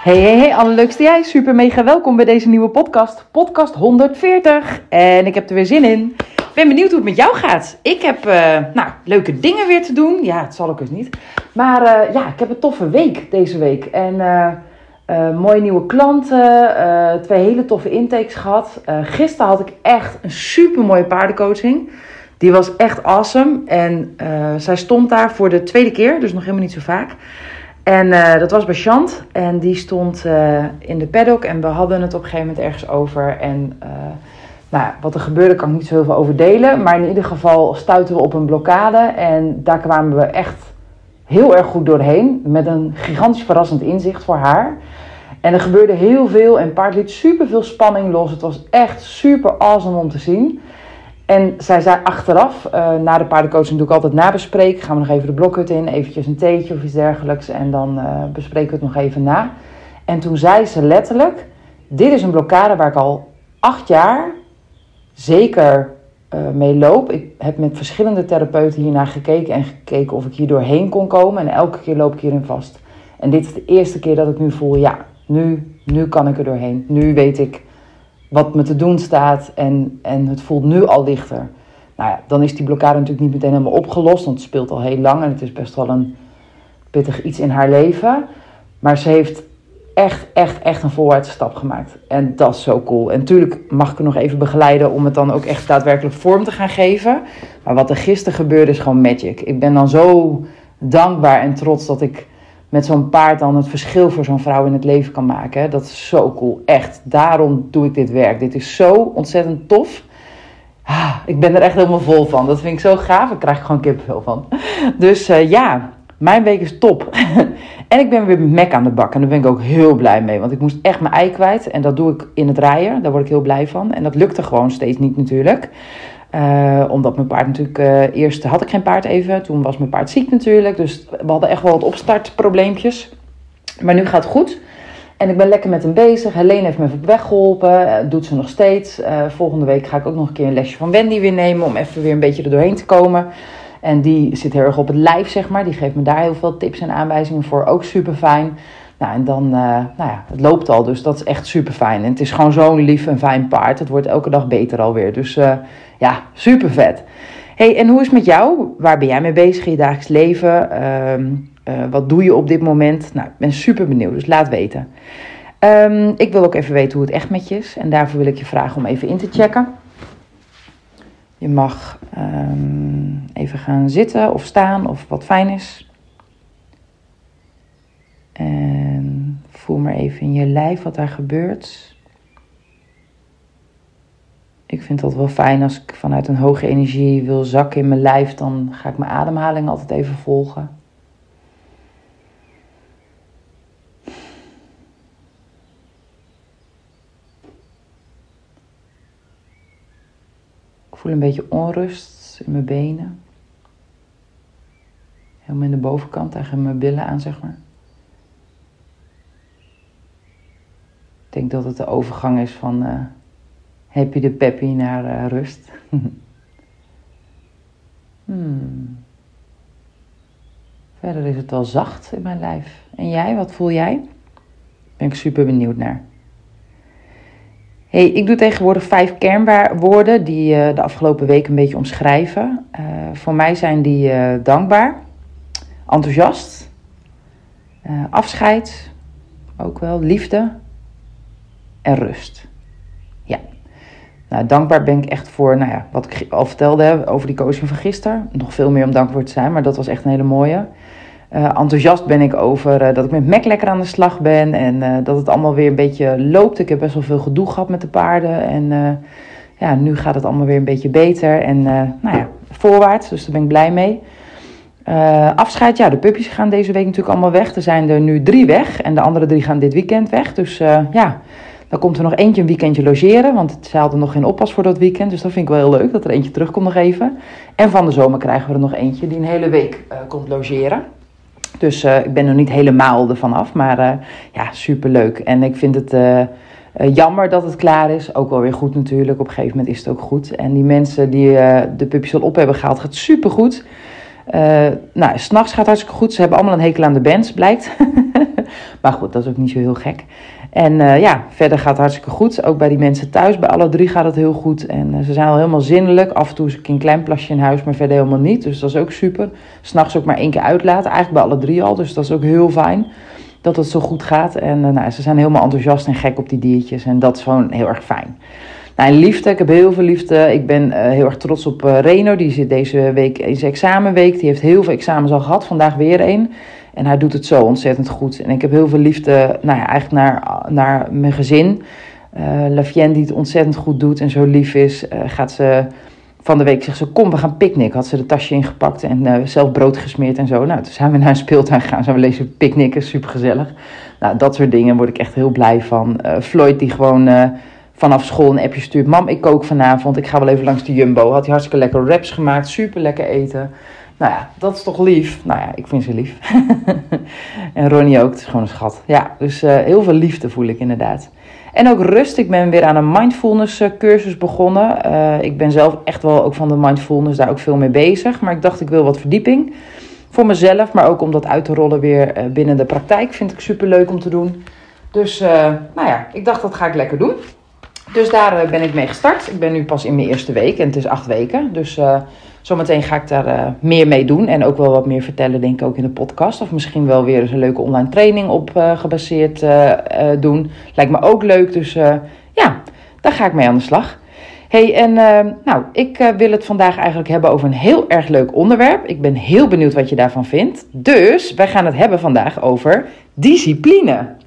Hey, hey, hey, allerleukste jij. Super mega welkom bij deze nieuwe podcast. Podcast 140. En ik heb er weer zin in. Ik ben benieuwd hoe het met jou gaat. Ik heb uh, nou, leuke dingen weer te doen. Ja, het zal ook eens niet. Maar uh, ja, ik heb een toffe week deze week. En uh, mooie nieuwe klanten. twee hele toffe intakes gehad. gisteren had ik echt een super mooie paardencoaching. Die was echt awesome. En zij stond daar voor de tweede keer. Dus nog helemaal niet zo vaak. En uh, dat was bij Chant. En die stond uh, in de paddock. En we hadden het op een gegeven moment ergens over. En uh, nou, wat er gebeurde kan ik niet zo heel veel over delen. Maar in ieder geval stuiten we op een blokkade. En daar kwamen we echt heel erg goed doorheen. Met een gigantisch verrassend inzicht voor haar. En er gebeurde heel veel. En paard liet super veel spanning los. Het was echt super awesome om te zien. En zij zei achteraf, uh, na de paardencoaching doe ik altijd nabespreken. Gaan we nog even de blokhut in, eventjes een theetje of iets dergelijks. En dan uh, bespreken we het nog even na. En toen zei ze letterlijk, dit is een blokkade waar ik al acht jaar zeker uh, mee loop. Ik heb met verschillende therapeuten hiernaar gekeken en gekeken of ik hier doorheen kon komen. En elke keer loop ik hierin vast. En dit is de eerste keer dat ik nu voel, ja, nu, nu kan ik er doorheen. Nu weet ik wat me te doen staat en, en het voelt nu al lichter. Nou ja, dan is die blokkade natuurlijk niet meteen helemaal opgelost, want het speelt al heel lang en het is best wel een pittig iets in haar leven. Maar ze heeft echt, echt, echt een voorwaartse stap gemaakt. En dat is zo cool. En natuurlijk mag ik er nog even begeleiden om het dan ook echt daadwerkelijk vorm te gaan geven. Maar wat er gisteren gebeurde is gewoon magic. Ik ben dan zo dankbaar en trots dat ik met zo'n paard dan het verschil voor zo'n vrouw in het leven kan maken. Dat is zo cool. Echt. Daarom doe ik dit werk. Dit is zo ontzettend tof. Ah, ik ben er echt helemaal vol van. Dat vind ik zo gaaf. Daar krijg ik gewoon kippenvel van. Dus uh, ja, mijn week is top. en ik ben weer met Mac aan de bak. En daar ben ik ook heel blij mee. Want ik moest echt mijn ei kwijt. En dat doe ik in het rijden. Daar word ik heel blij van. En dat lukte gewoon steeds niet natuurlijk. Uh, omdat mijn paard natuurlijk, uh, eerst had ik geen paard even, toen was mijn paard ziek natuurlijk. Dus we hadden echt wel wat opstartprobleempjes. Maar nu gaat het goed. En ik ben lekker met hem bezig. Helene heeft me even op. Uh, doet ze nog steeds. volgende week ga ik ook nog een keer een lesje van Wendy weer nemen. Om even weer een beetje er doorheen te komen. En die zit heel erg op het lijf, zeg maar. Die geeft me daar heel veel tips en aanwijzingen voor. Ook super fijn. Nou, en dan, nou ja, het loopt al, dus dat is echt super fijn. En het is gewoon zo'n lief en fijn paard. Het wordt elke dag beter alweer. Dus ja, super vet. hey, en hoe is het met jou? Waar ben jij mee bezig in je dagelijks leven? Um, uh, wat doe je op dit moment? Nou, ik ben super benieuwd, dus laat weten. Um, ik wil ook even weten hoe het echt met je is. En daarvoor wil ik je vragen om even in te checken. Je mag um, even gaan zitten of staan of wat fijn is. En voel maar even in je lijf wat daar gebeurt. Ik vind dat wel fijn als ik vanuit een hoge energie wil zakken in mijn lijf, dan ga ik mijn ademhaling altijd even volgen. Ik voel een beetje onrust in mijn benen. Helemaal in de bovenkant, tegen mijn billen aan, zeg maar. Denk dat het de overgang is van. Uh, Happy de peppy naar uh, rust. hmm. Verder is het wel zacht in mijn lijf. En jij, wat voel jij? Ben ik super benieuwd naar. Hey, ik doe tegenwoordig vijf kernwoorden die uh, de afgelopen week een beetje omschrijven. Voor mij zijn die dankbaar, enthousiast, afscheid, ook wel liefde en rust. Nou, dankbaar ben ik echt voor, nou ja, wat ik al vertelde over die coaching van gisteren. Nog veel meer om dankbaar te zijn, maar dat was echt een hele mooie. Uh, enthousiast ben ik over uh, dat ik met Mac lekker aan de slag ben en uh, dat het allemaal weer een beetje loopt. Ik heb best wel veel gedoe gehad met de paarden en ja, nu gaat het allemaal weer een beetje beter en nou ja, voorwaarts, dus daar ben ik blij mee. afscheid, ja, de puppies gaan deze week natuurlijk allemaal weg. Er zijn er nu drie weg en de andere drie gaan dit weekend weg. Dus ja, Dan komt er nog eentje een weekendje logeren, want zij hadden nog geen oppas voor dat weekend. Dus dat vind ik wel heel leuk, dat er eentje terugkomt nog even. En van de zomer krijgen we er nog eentje die een hele week uh, komt logeren. Dus uh, ik ben er niet helemaal ervan af, maar uh, ja, superleuk. En ik vind het jammer dat het klaar is. Ook wel weer goed natuurlijk, op een gegeven moment is het ook goed. En die mensen die de puppies al op hebben gehaald, gaat supergoed. goed. Uh, nou, s'nachts gaat hartstikke goed. Ze hebben allemaal een hekel aan de bands, blijkt. maar goed, dat is ook niet zo heel gek. En uh, ja, verder gaat het hartstikke goed. Ook bij die mensen thuis, bij alle drie gaat het heel goed. En uh, ze zijn al helemaal zinnelijk. Af en toe is een klein plasje in huis, maar verder helemaal niet. Dus dat is ook super. S'nachts ook maar één keer uitlaten. Eigenlijk bij alle drie al. Dus dat is ook heel fijn dat het zo goed gaat. En nou, ze zijn helemaal enthousiast en gek op die diertjes. En dat is gewoon heel erg fijn. Nou, liefde, ik heb heel veel liefde. Ik ben heel erg trots op uh, Reno. Die zit deze week in zijn examenweek. Die heeft heel veel examens al gehad. Vandaag weer één. En hij doet het zo ontzettend goed. En ik heb heel veel liefde, nou ja, eigenlijk naar, naar mijn gezin. Uh, Lavienne die het ontzettend goed doet en zo lief is. gaat ze van de week zegt ze, kom we gaan picknicken. Had ze de tasje ingepakt en zelf brood gesmeerd en zo. Nou, toen zijn we naar een speeltuin gegaan. Zijn we lezen picknicken, super gezellig. Nou, dat soort dingen word ik echt heel blij van. Floyd die gewoon vanaf school een appje stuurt. Mam, ik kook vanavond. Ik ga wel even langs de Jumbo. Had hij hartstikke lekker wraps gemaakt. Super lekker eten. Nou ja, dat is toch lief. Nou ja, ik vind ze lief. en Ronnie ook. Het is gewoon een schat. Ja, dus uh, heel veel liefde voel ik inderdaad. En ook rust. Ik ben weer aan een mindfulness eh, cursus begonnen. Uh, ik ben zelf echt wel ook van de mindfulness daar ook veel mee bezig. Maar ik dacht, ik wil wat verdieping. Voor mezelf, maar ook om dat uit te rollen weer binnen de praktijk. Vind ik super leuk om te doen. Dus nou ja, ik dacht dat ga ik lekker doen. Dus daar eh, ben ik mee gestart. Ik ben nu pas in mijn eerste week en het is acht weken. Dus zometeen ga ik daar uh, meer mee doen. En ook wel wat meer vertellen, denk ik, ook in de podcast. Of misschien wel weer eens een leuke online training op uh, gebaseerd doen. Lijkt me ook leuk. Dus ja, daar ga ik mee aan de slag. hey, en nou, ik wil het vandaag eigenlijk hebben over een heel erg leuk onderwerp. Ik ben heel benieuwd wat je daarvan vindt. Dus wij gaan het hebben vandaag over discipline.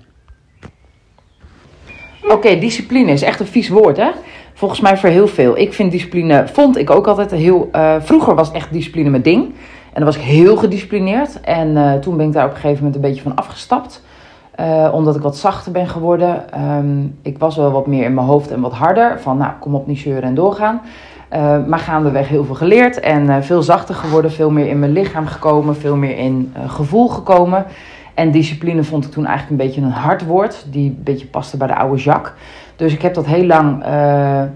Oké, discipline is echt een vies woord, hè? Volgens mij voor heel veel. Ik vind discipline, vond ik ook altijd heel. Uh, vroeger was echt discipline mijn ding. En dan was ik heel gedisciplineerd. En uh, toen ben ik daar op een gegeven moment een beetje van afgestapt. Uh, omdat ik wat zachter ben geworden. Um, ik was wel wat meer in mijn hoofd en wat harder. Van nou, kom op, niet zeuren en doorgaan. maar gaandeweg heel veel geleerd. En veel zachter geworden. Veel meer in mijn lichaam gekomen. Veel meer in gevoel gekomen. En discipline vond ik toen eigenlijk een beetje een hard woord, die een beetje paste bij de oude Jacques. Dus ik heb dat heel lang uh,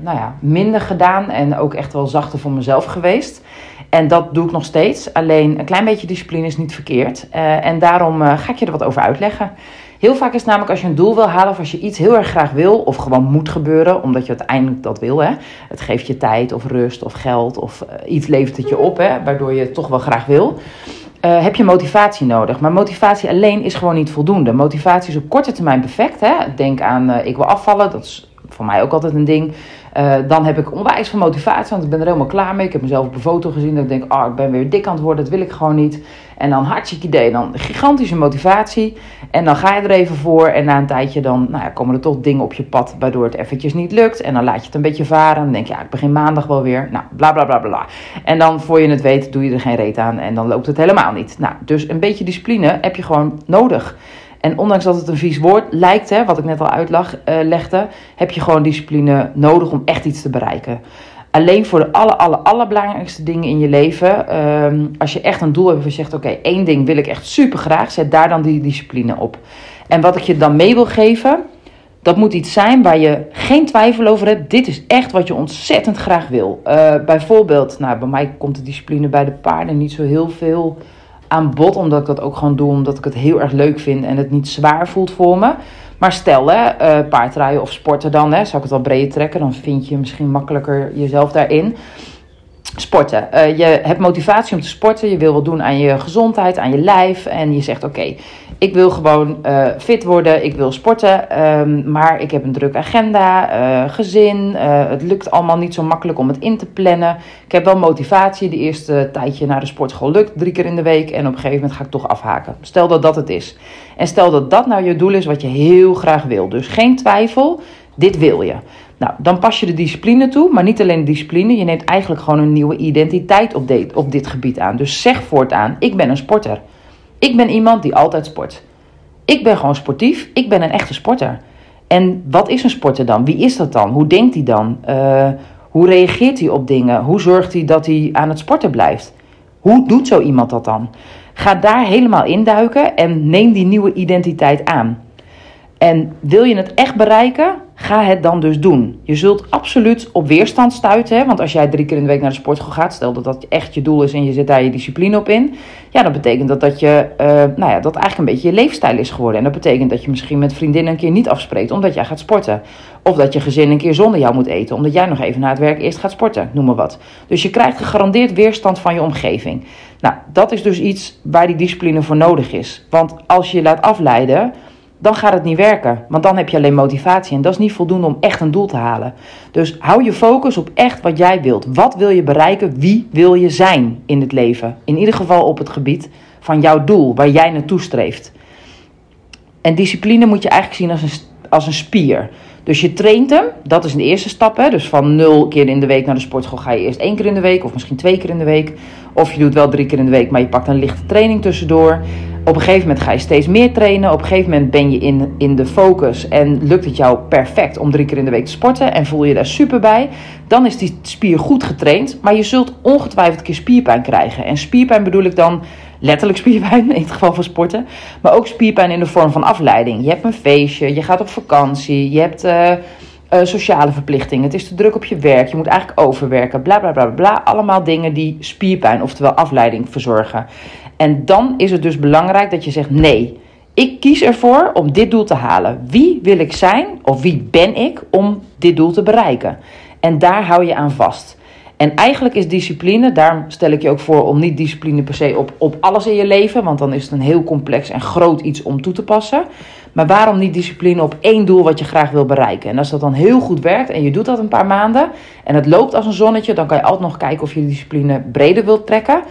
nou ja, minder gedaan en ook echt wel zachter voor mezelf geweest. En dat doe ik nog steeds. Alleen een klein beetje discipline is niet verkeerd. Uh, en daarom uh, ga ik je er wat over uitleggen. Heel vaak is het namelijk als je een doel wil halen of als je iets heel erg graag wil of gewoon moet gebeuren, omdat je uiteindelijk dat wil. Hè? Het geeft je tijd of rust of geld of iets levert het je op, hè? waardoor je het toch wel graag wil. Uh, heb je motivatie nodig. Maar motivatie alleen is gewoon niet voldoende. Motivatie is op korte termijn perfect. Hè? Denk aan uh, ik wil afvallen, dat is voor mij ook altijd een ding. Uh, dan heb ik onwijs veel motivatie, want ik ben er helemaal klaar mee. Ik heb mezelf op een foto gezien dat ik denk, oh, ik ben weer dik aan het worden, dat wil ik gewoon niet. En dan hartstikke idee, dan gigantische motivatie. En dan ga je er even voor en na een tijdje dan nou ja, komen er toch dingen op je pad waardoor het eventjes niet lukt. En dan laat je het een beetje varen. Dan denk je, ja, ik begin maandag wel weer. Nou, bla bla bla bla. En dan voor je het weet doe je er geen reet aan en dan loopt het helemaal niet. Nou, dus een beetje discipline heb je gewoon nodig. En ondanks dat het een vies woord lijkt, hè, wat ik net al uitlegde, uh, heb je gewoon discipline nodig om echt iets te bereiken. Alleen voor de aller, aller, allerbelangrijkste dingen in je leven. Uh, als je echt een doel hebt en zegt: Oké, één ding wil ik echt super graag, zet daar dan die discipline op. En wat ik je dan mee wil geven, dat moet iets zijn waar je geen twijfel over hebt. Dit is echt wat je ontzettend graag wil. Uh, bijvoorbeeld, nou, bij mij komt de discipline bij de paarden niet zo heel veel aan bod, omdat ik dat ook gewoon doe, omdat ik het heel erg leuk vind en het niet zwaar voelt voor me. Maar stel, hè, uh, paardrijden of sporten dan, hè, zou ik het wel breder trekken, dan vind je misschien makkelijker jezelf daarin. Sporten. Uh, je hebt motivatie om te sporten. Je wil wat doen aan je gezondheid, aan je lijf. En je zegt: Oké, ik wil gewoon uh, fit worden. Ik wil sporten. Um, maar ik heb een drukke agenda, uh, gezin. het lukt allemaal niet zo makkelijk om het in te plannen. Ik heb wel motivatie. De eerste tijdje naar de sportschool lukt drie keer in de week. En op een gegeven moment ga ik toch afhaken. Stel dat dat het is. En stel dat dat nou je doel is wat je heel graag wil. Dus geen twijfel. Dit wil je. Nou, dan pas je de discipline toe, maar niet alleen de discipline. Je neemt eigenlijk gewoon een nieuwe identiteit op, op dit gebied aan. Dus zeg voortaan: ik ben een sporter. Ik ben iemand die altijd sport. Ik ben gewoon sportief. Ik ben een echte sporter. En wat is een sporter dan? Wie is dat dan? Hoe denkt hij dan? Uh, hoe reageert hij op dingen? Hoe zorgt hij dat hij aan het sporten blijft? Hoe doet zo iemand dat dan? Ga daar helemaal induiken en neem die nieuwe identiteit aan. En wil je het echt bereiken, ga het dan dus doen. Je zult absoluut op weerstand stuiten. Hè? Want als jij drie keer in de week naar de sportschool gaat, stel dat dat echt je doel is en je zet daar je discipline op in. Ja, dan betekent dat dat je, uh, nou ja, dat eigenlijk een beetje je leefstijl is geworden. En dat betekent dat je misschien met vriendinnen een keer niet afspreekt omdat jij gaat sporten. Of dat je gezin een keer zonder jou moet eten omdat jij nog even na het werk eerst gaat sporten, noem maar wat. Dus je krijgt gegarandeerd weerstand van je omgeving. Nou, dat is dus iets waar die discipline voor nodig is. Want als je je laat afleiden dan gaat het niet werken. Want dan heb je alleen motivatie. En dat is niet voldoende om echt een doel te halen. Dus hou je focus op echt wat jij wilt. Wat wil je bereiken? Wie wil je zijn in het leven? In ieder geval op het gebied van jouw doel, waar jij naartoe streeft. En discipline moet je eigenlijk zien als een, als een spier. Dus je traint hem, dat is de eerste stap. Hè? Dus van nul keer in de week naar de sportschool ga je eerst één keer in de week, of misschien twee keer in de week. Of je doet wel drie keer in de week, maar je pakt een lichte training tussendoor. Op een gegeven moment ga je steeds meer trainen. Op een gegeven moment ben je in, in de focus en lukt het jou perfect om drie keer in de week te sporten en voel je daar super bij. Dan is die spier goed getraind, maar je zult ongetwijfeld een keer spierpijn krijgen. En spierpijn bedoel ik dan letterlijk spierpijn in het geval van sporten, maar ook spierpijn in de vorm van afleiding. Je hebt een feestje, je gaat op vakantie, je hebt. Uh, uh, sociale verplichtingen. Het is te druk op je werk. Je moet eigenlijk overwerken. Bla bla bla bla. Allemaal dingen die spierpijn, oftewel afleiding, verzorgen. En dan is het dus belangrijk dat je zegt: nee, ik kies ervoor om dit doel te halen. Wie wil ik zijn of wie ben ik om dit doel te bereiken? En daar hou je aan vast. En eigenlijk is discipline, daarom stel ik je ook voor om niet discipline per se op, op alles in je leven, want dan is het een heel complex en groot iets om toe te passen. Maar waarom niet discipline op één doel wat je graag wil bereiken? En als dat dan heel goed werkt en je doet dat een paar maanden en het loopt als een zonnetje, dan kan je altijd nog kijken of je discipline breder wilt trekken.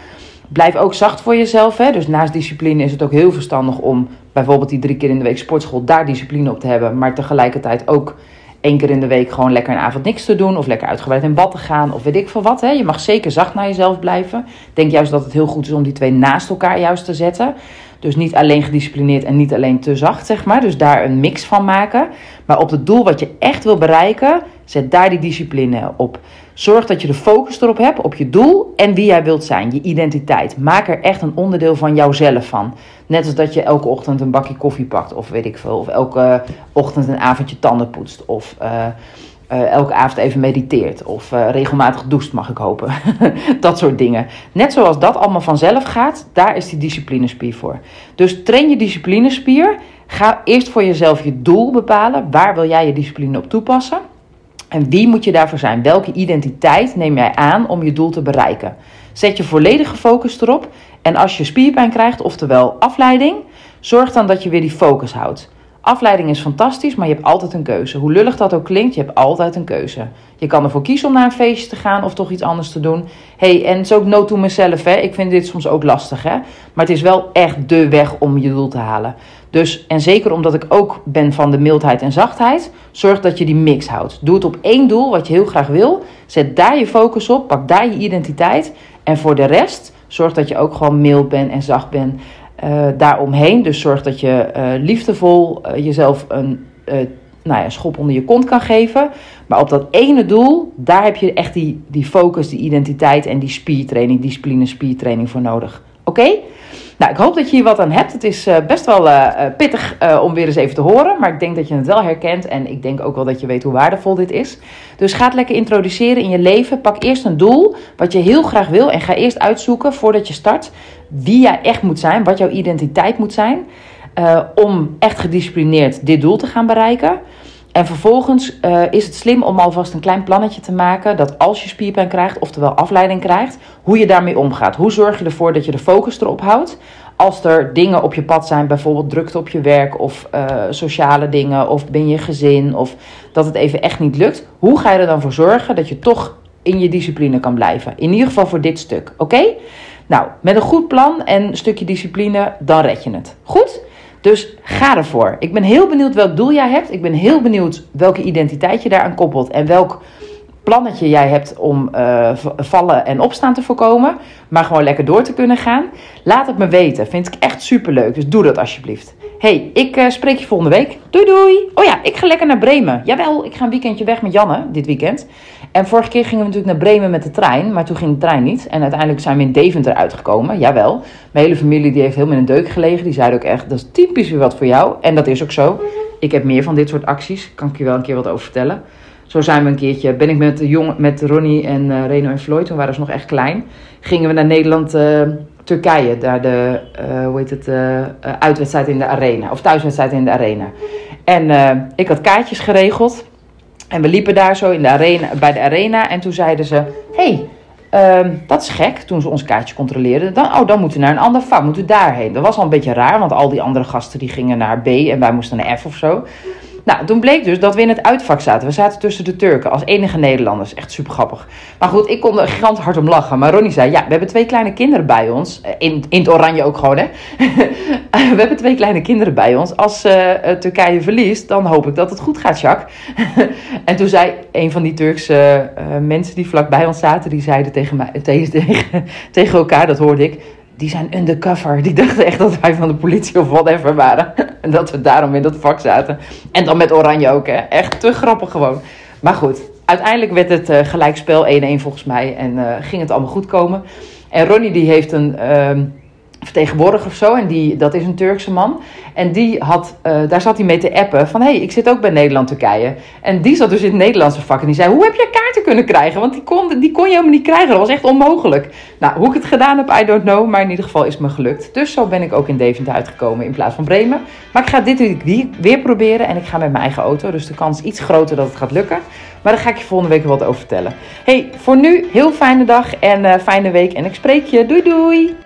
Blijf ook zacht voor jezelf. Hè? Dus naast discipline is het ook heel verstandig om bijvoorbeeld die drie keer in de week sportschool daar discipline op te hebben. Maar tegelijkertijd ook één keer in de week gewoon lekker een avond niks te doen. Of lekker uitgebreid in bad te gaan. Of weet ik veel wat. Hè? Je mag zeker zacht naar jezelf blijven. Ik denk juist dat het heel goed is om die twee naast elkaar juist te zetten. Dus niet alleen gedisciplineerd en niet alleen te zacht, zeg maar. Dus daar een mix van maken. Maar op het doel wat je echt wil bereiken, zet daar die discipline op. Zorg dat je de focus erop hebt, op je doel en wie jij wilt zijn, je identiteit. Maak er echt een onderdeel van jouzelf van. Net als dat je elke ochtend een bakje koffie pakt, of weet ik veel. Of elke ochtend een avondje tanden poetst. Of uh, uh, elke avond even mediteert. Of regelmatig doucht, mag ik hopen. dat soort dingen. Net zoals dat allemaal vanzelf gaat, daar is die disciplinespier voor. Dus train je disciplinespier. Ga eerst voor jezelf je doel bepalen. Waar wil jij je discipline op toepassen? En wie moet je daarvoor zijn? Welke identiteit neem jij aan om je doel te bereiken? Zet je volledige focus erop. En als je spierpijn krijgt, oftewel afleiding, zorg dan dat je weer die focus houdt. Afleiding is fantastisch, maar je hebt altijd een keuze. Hoe lullig dat ook klinkt, je hebt altijd een keuze. Je kan ervoor kiezen om naar een feestje te gaan of toch iets anders te doen. hey, en het is ook no to mezelf, hè. Ik vind dit soms ook lastig, hè. Maar het is wel echt de weg om je doel te halen. Dus, en zeker omdat ik ook ben van de mildheid en zachtheid, zorg dat je die mix houdt. Doe het op één doel wat je heel graag wil. Zet daar je focus op, pak daar je identiteit. En voor de rest, zorg dat je ook gewoon mild bent en zacht bent uh, daaromheen. Dus zorg dat je uh, liefdevol uh, jezelf een nou ja, schop onder je kont kan geven. Maar op dat ene doel, daar heb je echt die, die focus, die identiteit en die spiertraining, discipline spiertraining voor nodig. Oké? Nou, ik hoop dat je hier wat aan hebt. Het is best wel pittig om weer eens even te horen. Maar ik denk dat je het wel herkent. En ik denk ook wel dat je weet hoe waardevol dit is. Dus ga het lekker introduceren in je leven. Pak eerst een doel wat je heel graag wil. En ga eerst uitzoeken voordat je start wie jij echt moet zijn, wat jouw identiteit moet zijn, om echt gedisciplineerd dit doel te gaan bereiken. En vervolgens uh, is het slim om alvast een klein plannetje te maken dat als je spierpijn krijgt, oftewel afleiding krijgt, hoe je daarmee omgaat. Hoe zorg je ervoor dat je de focus erop houdt? Als er dingen op je pad zijn, bijvoorbeeld drukte op je werk of uh, sociale dingen of ben je gezin of dat het even echt niet lukt, hoe ga je er dan voor zorgen dat je toch in je discipline kan blijven? In ieder geval voor dit stuk, oké? Nou, met een goed plan en een stukje discipline, dan red je het. Goed? Dus ga ervoor. Ik ben heel benieuwd welk doel jij hebt. Ik ben heel benieuwd welke identiteit je daaraan koppelt en welk plannetje jij hebt om uh, vallen en opstaan te voorkomen, maar gewoon lekker door te kunnen gaan, laat het me weten. Vind ik echt super leuk. Dus doe dat alsjeblieft. Hey, ik uh, spreek je volgende week. Doei doei. Oh ja, ik ga lekker naar Bremen. Jawel, ik ga een weekendje weg met Janne dit weekend. En vorige keer gingen we natuurlijk naar Bremen met de trein, maar toen ging de trein niet. En uiteindelijk zijn we in Deventer uitgekomen. Jawel. Mijn hele familie die heeft helemaal in een deuk gelegen. Die zeiden ook echt, dat is typisch weer wat voor jou. En dat is ook zo. Ik heb meer van dit soort acties. Kan ik je wel een keer wat over vertellen. Zo zijn we een keertje, ben ik met, de jongen, met Ronnie en uh, Reno en Floyd, toen waren ze nog echt klein. Gingen we naar Nederland, uh, Turkije, daar de, uh, hoe heet het, uitwedstrijd in de arena. Of thuiswedstrijd in de arena. En ik had kaartjes geregeld. En we liepen daar zo in de arena, bij de arena. En toen zeiden ze, hey, uh, dat is gek, toen ze ons kaartje controleerden. Dan, oh, dan moeten we naar een ander vak, moeten we daarheen. Dat was al een beetje raar, want al die andere gasten die gingen naar B en wij moesten naar F of zo. Nou, toen bleek dus dat we in het uitvak zaten. We zaten tussen de Turken als enige Nederlanders. Echt super grappig. Maar goed, ik kon er gigantisch hard om lachen. Maar Ronnie zei, ja, we hebben twee kleine kinderen bij ons. Eh, in, in het oranje ook gewoon, hè. we hebben twee kleine kinderen bij ons. Als uh, Turkije verliest, dan hoop ik dat het goed gaat, Jacques. en toen zei een van die Turkse mensen die vlakbij ons zaten... die zeiden tegen, mij, tegen, tegen elkaar, dat hoorde ik die zijn undercover. Die dachten echt dat wij van de politie of whatever waren. En dat we daarom in dat vak zaten. En dan met oranje ook, hè. Echt te grappig gewoon. Maar goed, uiteindelijk werd het uh, gelijkspel 1-1 volgens mij. En uh, ging het allemaal goed komen. En Ronnie die heeft een... Uh, vertegenwoordiger of zo. En die, dat is een Turkse man. En die had, uh, daar zat hij mee te appen van... hey, ik zit ook bij Nederland-Turkije. En die zat dus in het Nederlandse vak. En die zei, hoe heb je kaarten kunnen krijgen? Want die kon, die kon je helemaal niet krijgen. Dat was echt onmogelijk. Nou, hoe ik het gedaan heb, I don't know. Maar in ieder geval is het me gelukt. Dus zo ben ik ook in Deventer uitgekomen in plaats van Bremen. Maar ik ga dit weer proberen. En ik ga met mijn eigen auto. Dus de kans is iets groter dat het gaat lukken. Maar daar ga ik je volgende week wat over vertellen. hey, voor nu, heel fijne dag en uh, fijne week. En ik spreek je. Doei doei!